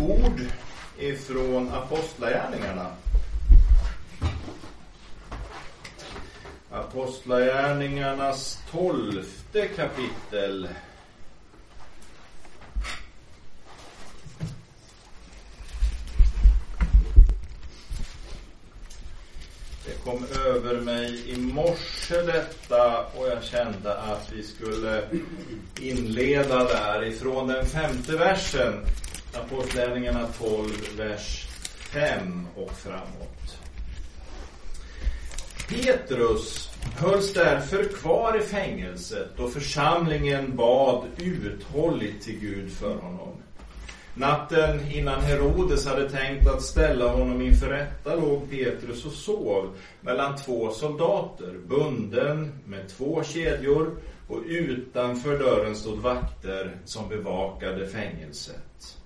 ord ifrån Apostlagärningarna. Apostlagärningarnas tolfte kapitel. Det kom över mig i morse detta och jag kände att vi skulle inleda där ifrån den femte versen. Apostlagärningarna 12, vers 5 och framåt. Petrus hölls därför kvar i fängelset och församlingen bad uthålligt till Gud för honom. Natten innan Herodes hade tänkt att ställa honom inför rätta låg Petrus och sov mellan två soldater, bunden med två kedjor och utanför dörren stod vakter som bevakade fängelset.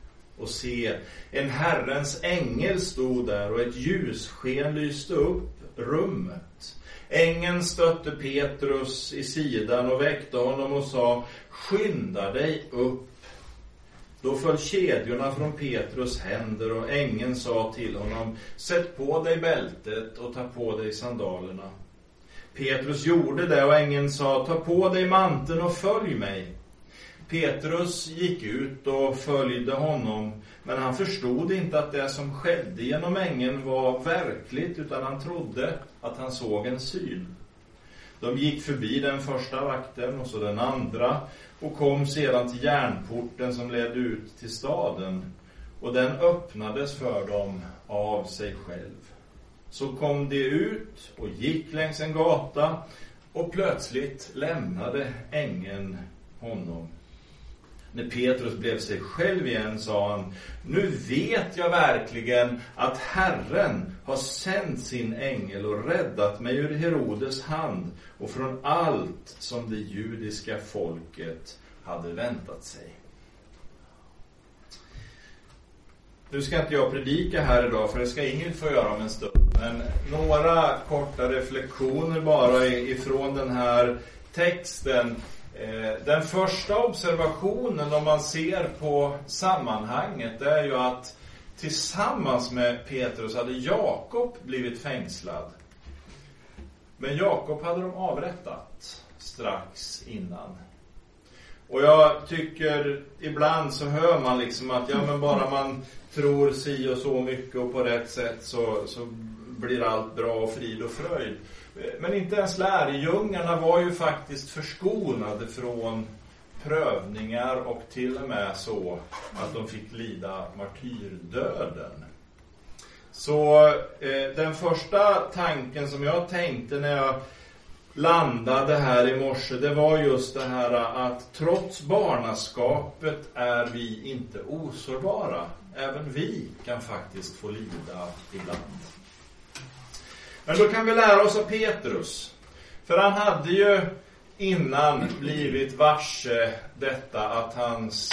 Och se, en Herrens ängel stod där och ett ljussken lyste upp rummet. Ängeln stötte Petrus i sidan och väckte honom och sa, skynda dig upp då föll kedjorna från Petrus händer och ängeln sa till honom, sätt på dig bältet och ta på dig sandalerna. Petrus gjorde det och ängeln sa, ta på dig manteln och följ mig. Petrus gick ut och följde honom, men han förstod inte att det som skedde genom ängeln var verkligt, utan han trodde att han såg en syn. De gick förbi den första vakten och så den andra och kom sedan till järnporten som ledde ut till staden och den öppnades för dem av sig själv. Så kom de ut och gick längs en gata och plötsligt lämnade ängeln honom. När Petrus blev sig själv igen sa han, nu vet jag verkligen att Herren har sänt sin ängel och räddat mig ur Herodes hand och från allt som det judiska folket hade väntat sig. Nu ska inte jag predika här idag, för det ska Ingrid få göra om en stund. Men några korta reflektioner bara ifrån den här texten. Eh, den första observationen om man ser på sammanhanget det är ju att tillsammans med Petrus hade Jakob blivit fängslad. Men Jakob hade de avrättat strax innan. Och jag tycker ibland så hör man liksom att ja men bara man tror si och så mycket och på rätt sätt så, så blir allt bra och frid och fröjd. Men inte ens lärjungarna var ju faktiskt förskonade från prövningar och till och med så att de fick lida martyrdöden. Så eh, den första tanken som jag tänkte när jag landade här i morse, det var just det här att trots barnaskapet är vi inte osårbara. Även vi kan faktiskt få lida ibland. Men då kan vi lära oss av Petrus. För han hade ju innan blivit varse detta att hans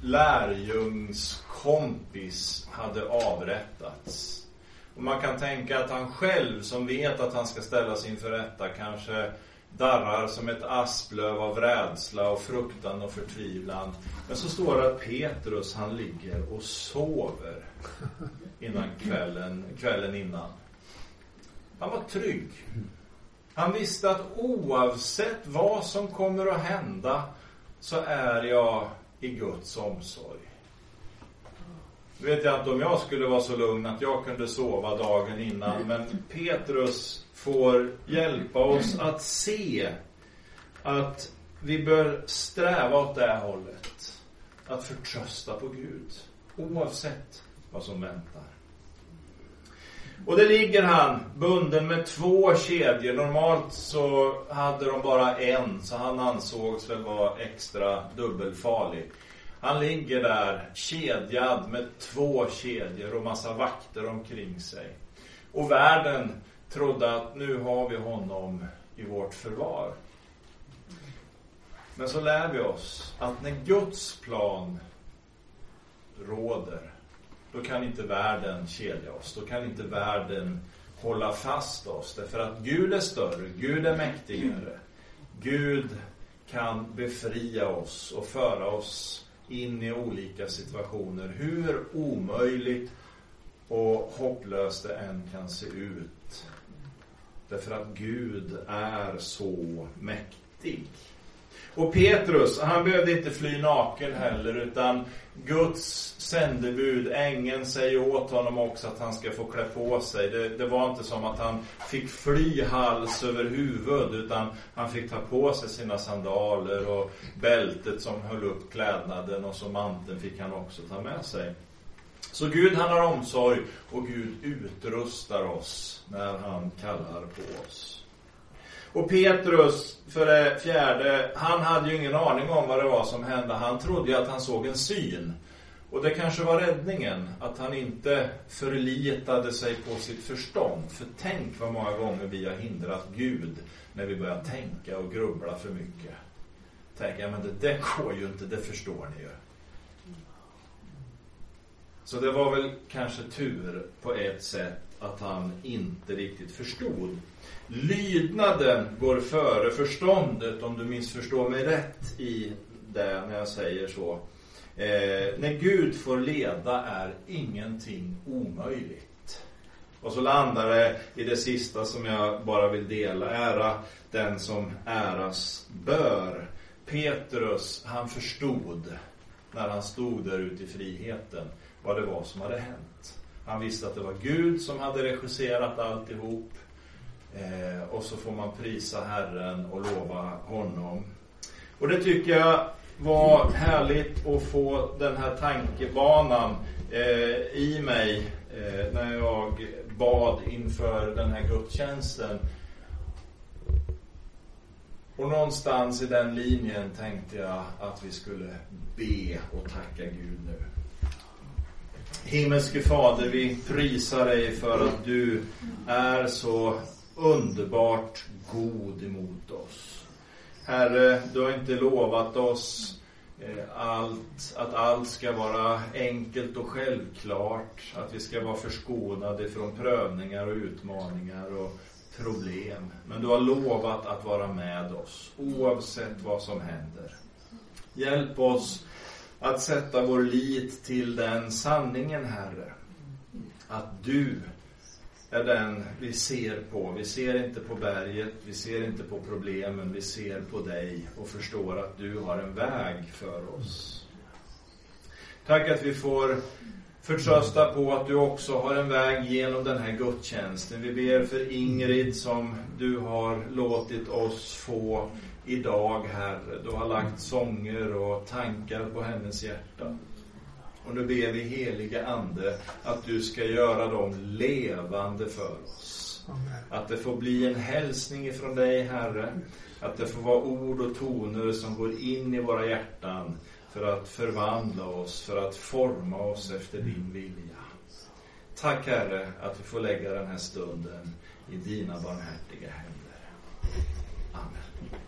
lärjungskompis hade avrättats. Och man kan tänka att han själv som vet att han ska ställas inför rätta kanske darrar som ett asplöv av rädsla och fruktan och förtvivlan. Men så står det att Petrus han ligger och sover innan kvällen, kvällen innan. Han var trygg. Han visste att oavsett vad som kommer att hända så är jag i Guds omsorg. Nu vet jag inte om jag skulle vara så lugn att jag kunde sova dagen innan, men Petrus får hjälpa oss att se att vi bör sträva åt det hållet. Att förtrösta på Gud, oavsett vad som väntar. Och det ligger han bunden med två kedjor. Normalt så hade de bara en, så han ansågs väl vara extra dubbelfarlig. Han ligger där kedjad med två kedjor och massa vakter omkring sig. Och världen trodde att nu har vi honom i vårt förvar. Men så lär vi oss att när Guds plan då kan inte världen kedja oss. Då kan inte världen hålla fast oss. Därför att Gud är större, Gud är mäktigare. Gud kan befria oss och föra oss in i olika situationer. Hur omöjligt och hopplöst det än kan se ut. Därför att Gud är så mäktig. Och Petrus, han behövde inte fly naken heller utan Guds sändebud, ängeln, säger åt honom också att han ska få klä på sig. Det, det, var inte som att han fick fly hals över huvud utan han fick ta på sig sina sandaler och bältet som höll upp klädnaden och så manteln fick han också ta med sig. Så Gud han har omsorg och Gud utrustar oss när han kallar på oss. Och Petrus, för det fjärde, han hade ju ingen aning om vad det var som hände. Han trodde ju att han såg en syn. Och det kanske var räddningen, att han inte förlitade sig på sitt förstånd. För tänk vad många gånger vi har hindrat Gud när vi börjar tänka och grubbla för mycket. Tänk, ja men det där går ju inte, det förstår ni ju. Så det var väl kanske tur på ett sätt att han inte riktigt förstod. Lydnaden går före förståndet, om du missförstår mig rätt i det när jag säger så. Eh, när Gud får leda är ingenting omöjligt. Och så landar det i det sista som jag bara vill dela. Ära den som äras bör. Petrus, han förstod när han stod där ute i friheten vad det var som hade hänt. Han visste att det var Gud som hade regisserat alltihop. Eh, och så får man prisa Herren och lova honom. Och det tycker jag var härligt att få den här tankebanan eh, i mig eh, när jag bad inför den här gudstjänsten. Och någonstans i den linjen tänkte jag att vi skulle be och tacka Gud nu. Himmelske Fader, vi prisar dig för att du är så underbart god emot oss. Herre, du har inte lovat oss eh, allt, att allt ska vara enkelt och självklart, att vi ska vara förskonade från prövningar och utmaningar och problem. Men du har lovat att vara med oss, oavsett vad som händer. Hjälp oss att sätta vår lit till den sanningen, Herre. Att du är den vi ser på. Vi ser inte på berget, vi ser inte på problemen, vi ser på dig och förstår att du har en väg för oss. Tack att vi får förtrösta på att du också har en väg genom den här gudstjänsten. Vi ber för Ingrid som du har låtit oss få idag, Herre. Du har lagt sånger och tankar på hennes hjärta. Och nu ber vi helige Ande att du ska göra dem levande för oss. Att det får bli en hälsning ifrån dig, Herre. Att det får vara ord och toner som går in i våra hjärtan för att förvandla oss, för att forma oss efter din vilja. Tack Herre att vi får lägga den här stunden i dina barmhärtiga händer. Amen.